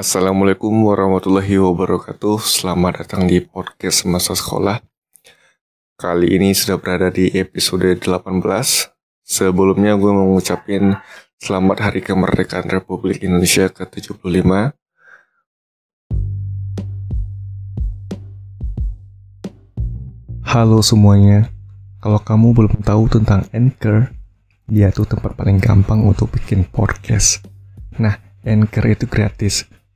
Assalamualaikum warahmatullahi wabarakatuh. Selamat datang di podcast masa sekolah. Kali ini sudah berada di episode 18 Sebelumnya gue mau ngucapin Selamat Hari Kemerdekaan Republik Indonesia ke-75 Halo semuanya. Kalau kamu belum tahu tentang Anchor Dia tuh tempat paling gampang untuk bikin podcast. Nah, Anchor itu gratis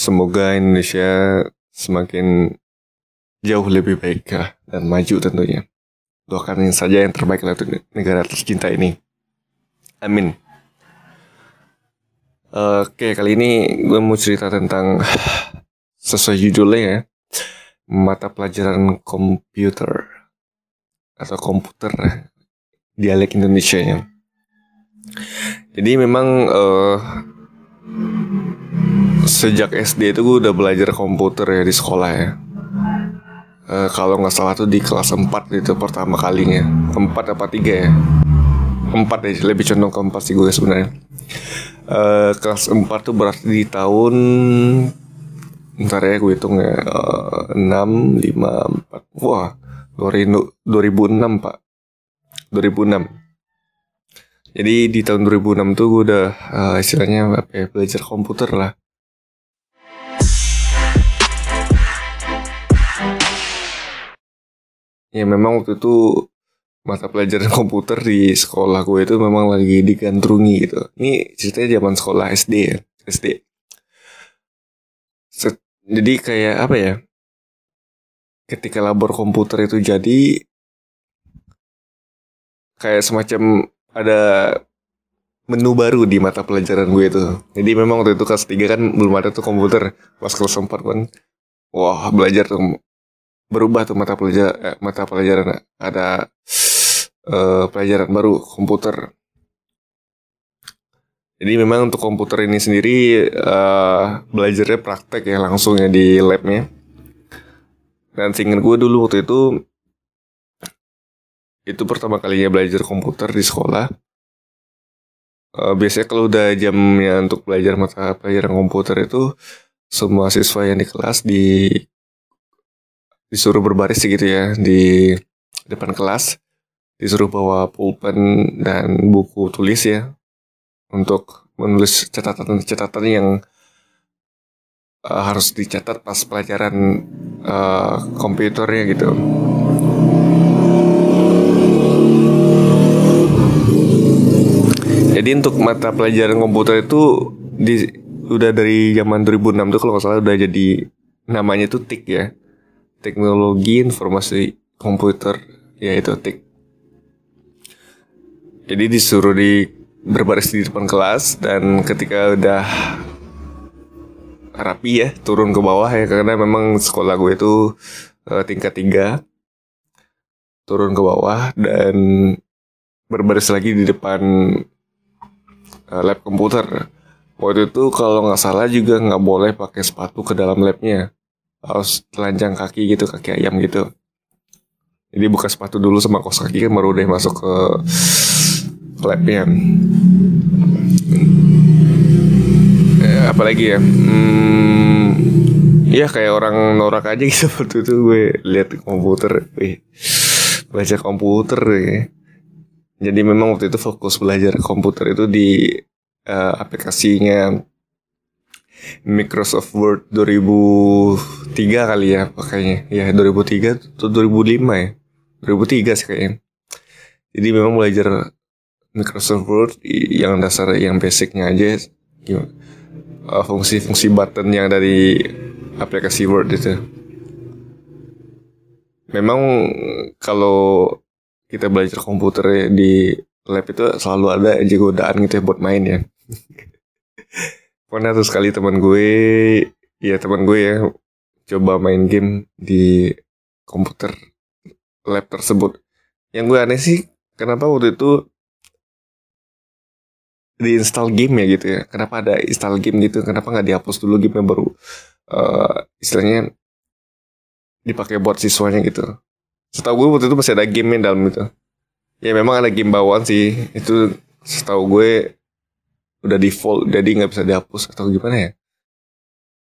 Semoga Indonesia semakin jauh lebih baik ya, dan maju tentunya. Doakan saja yang terbaik untuk negara tercinta ini. Amin. Oke, kali ini gue mau cerita tentang sesuai judulnya ya, mata pelajaran komputer atau komputer dialek Indonesia ya. Jadi memang uh, sejak SD itu gue udah belajar komputer ya di sekolah ya. Uh, kalau nggak salah tuh di kelas 4 itu pertama kalinya. 4 apa 3 ya? 4 deh, lebih condong ke 4 sih gue sebenarnya. Uh, kelas 4 tuh berarti di tahun Ntar ya gue hitung ya uh, 6, 5, 4 Wah 2006 pak 2006 Jadi di tahun 2006 tuh gue udah uh, istilahnya apa ya, belajar komputer lah ya memang waktu itu mata pelajaran komputer di sekolah gue itu memang lagi digandrungi gitu. Ini ceritanya zaman sekolah SD ya, SD. Set, jadi kayak apa ya? Ketika labor komputer itu jadi kayak semacam ada menu baru di mata pelajaran gue itu. Jadi memang waktu itu kelas 3 kan belum ada tuh komputer. Pas kelas 4 kan wah belajar berubah tuh mata pelajaran eh, mata pelajaran ada uh, pelajaran baru komputer. Jadi memang untuk komputer ini sendiri uh, belajarnya praktek ya langsung ya di labnya. Dan singkat gue dulu waktu itu itu pertama kalinya belajar komputer di sekolah. Uh, biasanya kalau udah jamnya untuk belajar mata pelajaran komputer itu semua siswa yang di kelas di disuruh berbaris gitu ya di depan kelas disuruh bawa pulpen dan buku tulis ya untuk menulis catatan-catatan yang uh, harus dicatat pas pelajaran uh, komputernya gitu. Jadi untuk mata pelajaran komputer itu di udah dari zaman 2006 tuh kalau nggak salah udah jadi namanya tuh TIK ya teknologi informasi komputer yaitu TIK. Jadi disuruh di berbaris di depan kelas dan ketika udah rapi ya turun ke bawah ya karena memang sekolah gue itu uh, tingkat tiga turun ke bawah dan berbaris lagi di depan uh, lab komputer. Waktu itu kalau nggak salah juga nggak boleh pakai sepatu ke dalam labnya harus telanjang kaki gitu kaki ayam gitu. Jadi buka sepatu dulu sama kos kaki kan baru deh masuk ke labnya. Eh, apalagi ya? Hmm, ya kayak orang norak aja gitu waktu itu gue lihat komputer. Wih, belajar komputer ya. jadi memang waktu itu fokus belajar komputer itu di uh, aplikasinya Microsoft Word 2003 kali ya pakainya. Ya 2003 atau 2005 ya. 2003 sih kayaknya. Jadi memang belajar Microsoft Word yang dasar yang basicnya aja uh, fungsi-fungsi button yang dari aplikasi Word itu. Memang kalau kita belajar komputer di lab itu selalu ada aja godaan gitu ya buat main ya pernah tuh sekali teman gue ya teman gue ya coba main game di komputer lab tersebut. Yang gue aneh sih kenapa waktu itu diinstal game ya gitu ya? Kenapa ada install game gitu? Kenapa nggak dihapus dulu game yang baru? Uh, istilahnya dipakai buat siswanya gitu. Setahu gue waktu itu masih ada game yang dalam itu. Ya memang ada game bawaan sih. Itu setahu gue udah default jadi nggak bisa dihapus atau gimana ya?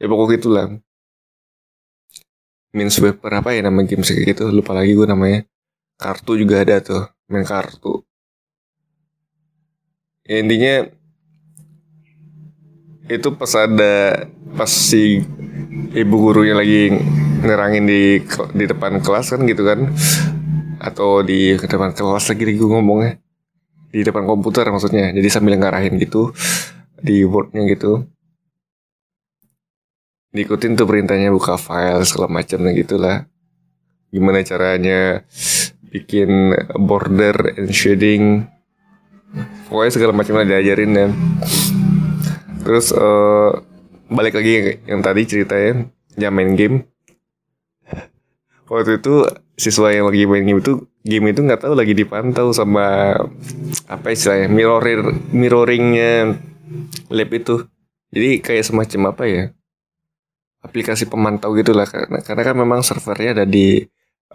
Ya pokok gitulah. Means webper apa ya nama game kayak gitu? Lupa lagi gue namanya. Kartu juga ada tuh main kartu. Ya, intinya itu pas ada pas si ibu gurunya lagi nerangin di di depan kelas kan gitu kan? Atau di depan kelas lagi gue ngomongnya di depan komputer maksudnya. Jadi sambil ngarahin gitu di wordnya gitu. Diikutin tuh perintahnya buka file segala macam gitu lah gimana caranya bikin border and shading. Pokoknya segala macam lah diajarin ya. Terus uh, balik lagi yang tadi ceritanya jam main game. Waktu itu siswa yang lagi main game itu game itu nggak tahu lagi dipantau sama apa istilahnya mirroring mirroringnya lab itu. Jadi kayak semacam apa ya aplikasi pemantau gitulah. Karena karena kan memang servernya ada di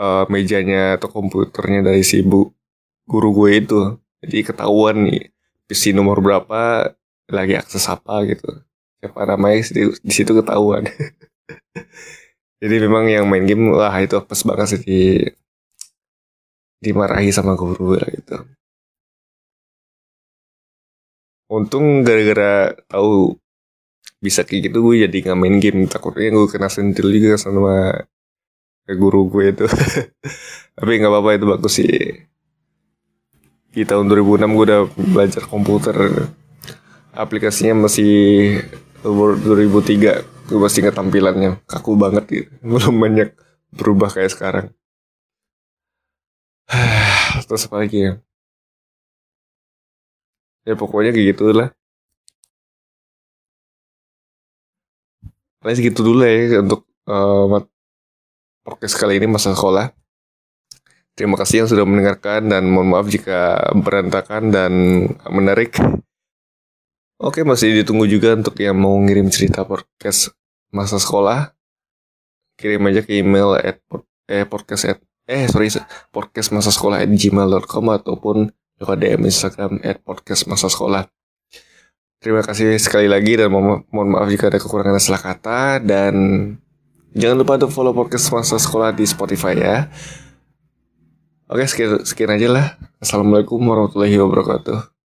uh, mejanya atau komputernya dari si bu guru gue itu. Jadi ketahuan nih PC nomor berapa lagi akses apa gitu. Siapa namanya di, di situ ketahuan. Jadi memang yang main game wah itu pas banget sih di dimarahi sama guru gitu. Untung gara-gara tahu bisa kayak gitu gue jadi nggak main game. Takutnya gue kena sentil juga sama guru gue itu. Tapi nggak apa-apa itu bagus sih. Di tahun 2006 gue udah belajar komputer. Aplikasinya masih Word 2003 gue pasti inget tampilannya. Kaku banget gitu. Belum banyak berubah kayak sekarang terus apa lagi ya? Ya pokoknya kayak gitu lah. Paling segitu dulu ya untuk uh, podcast kali ini masa sekolah Terima kasih yang sudah mendengarkan dan mohon maaf jika berantakan dan menarik. Oke, masih ditunggu juga untuk yang mau ngirim cerita podcast masa sekolah kirim aja ke email at eh podcast at eh sorry podcast masa sekolah at gmail.com ataupun lewat DM Instagram at podcast masa sekolah terima kasih sekali lagi dan mo mohon maaf jika ada kekurangan salah kata. Dan jangan lupa untuk follow podcast masa sekolah di Spotify ya. Oke sekian, sekian aja lah. Assalamualaikum warahmatullahi wabarakatuh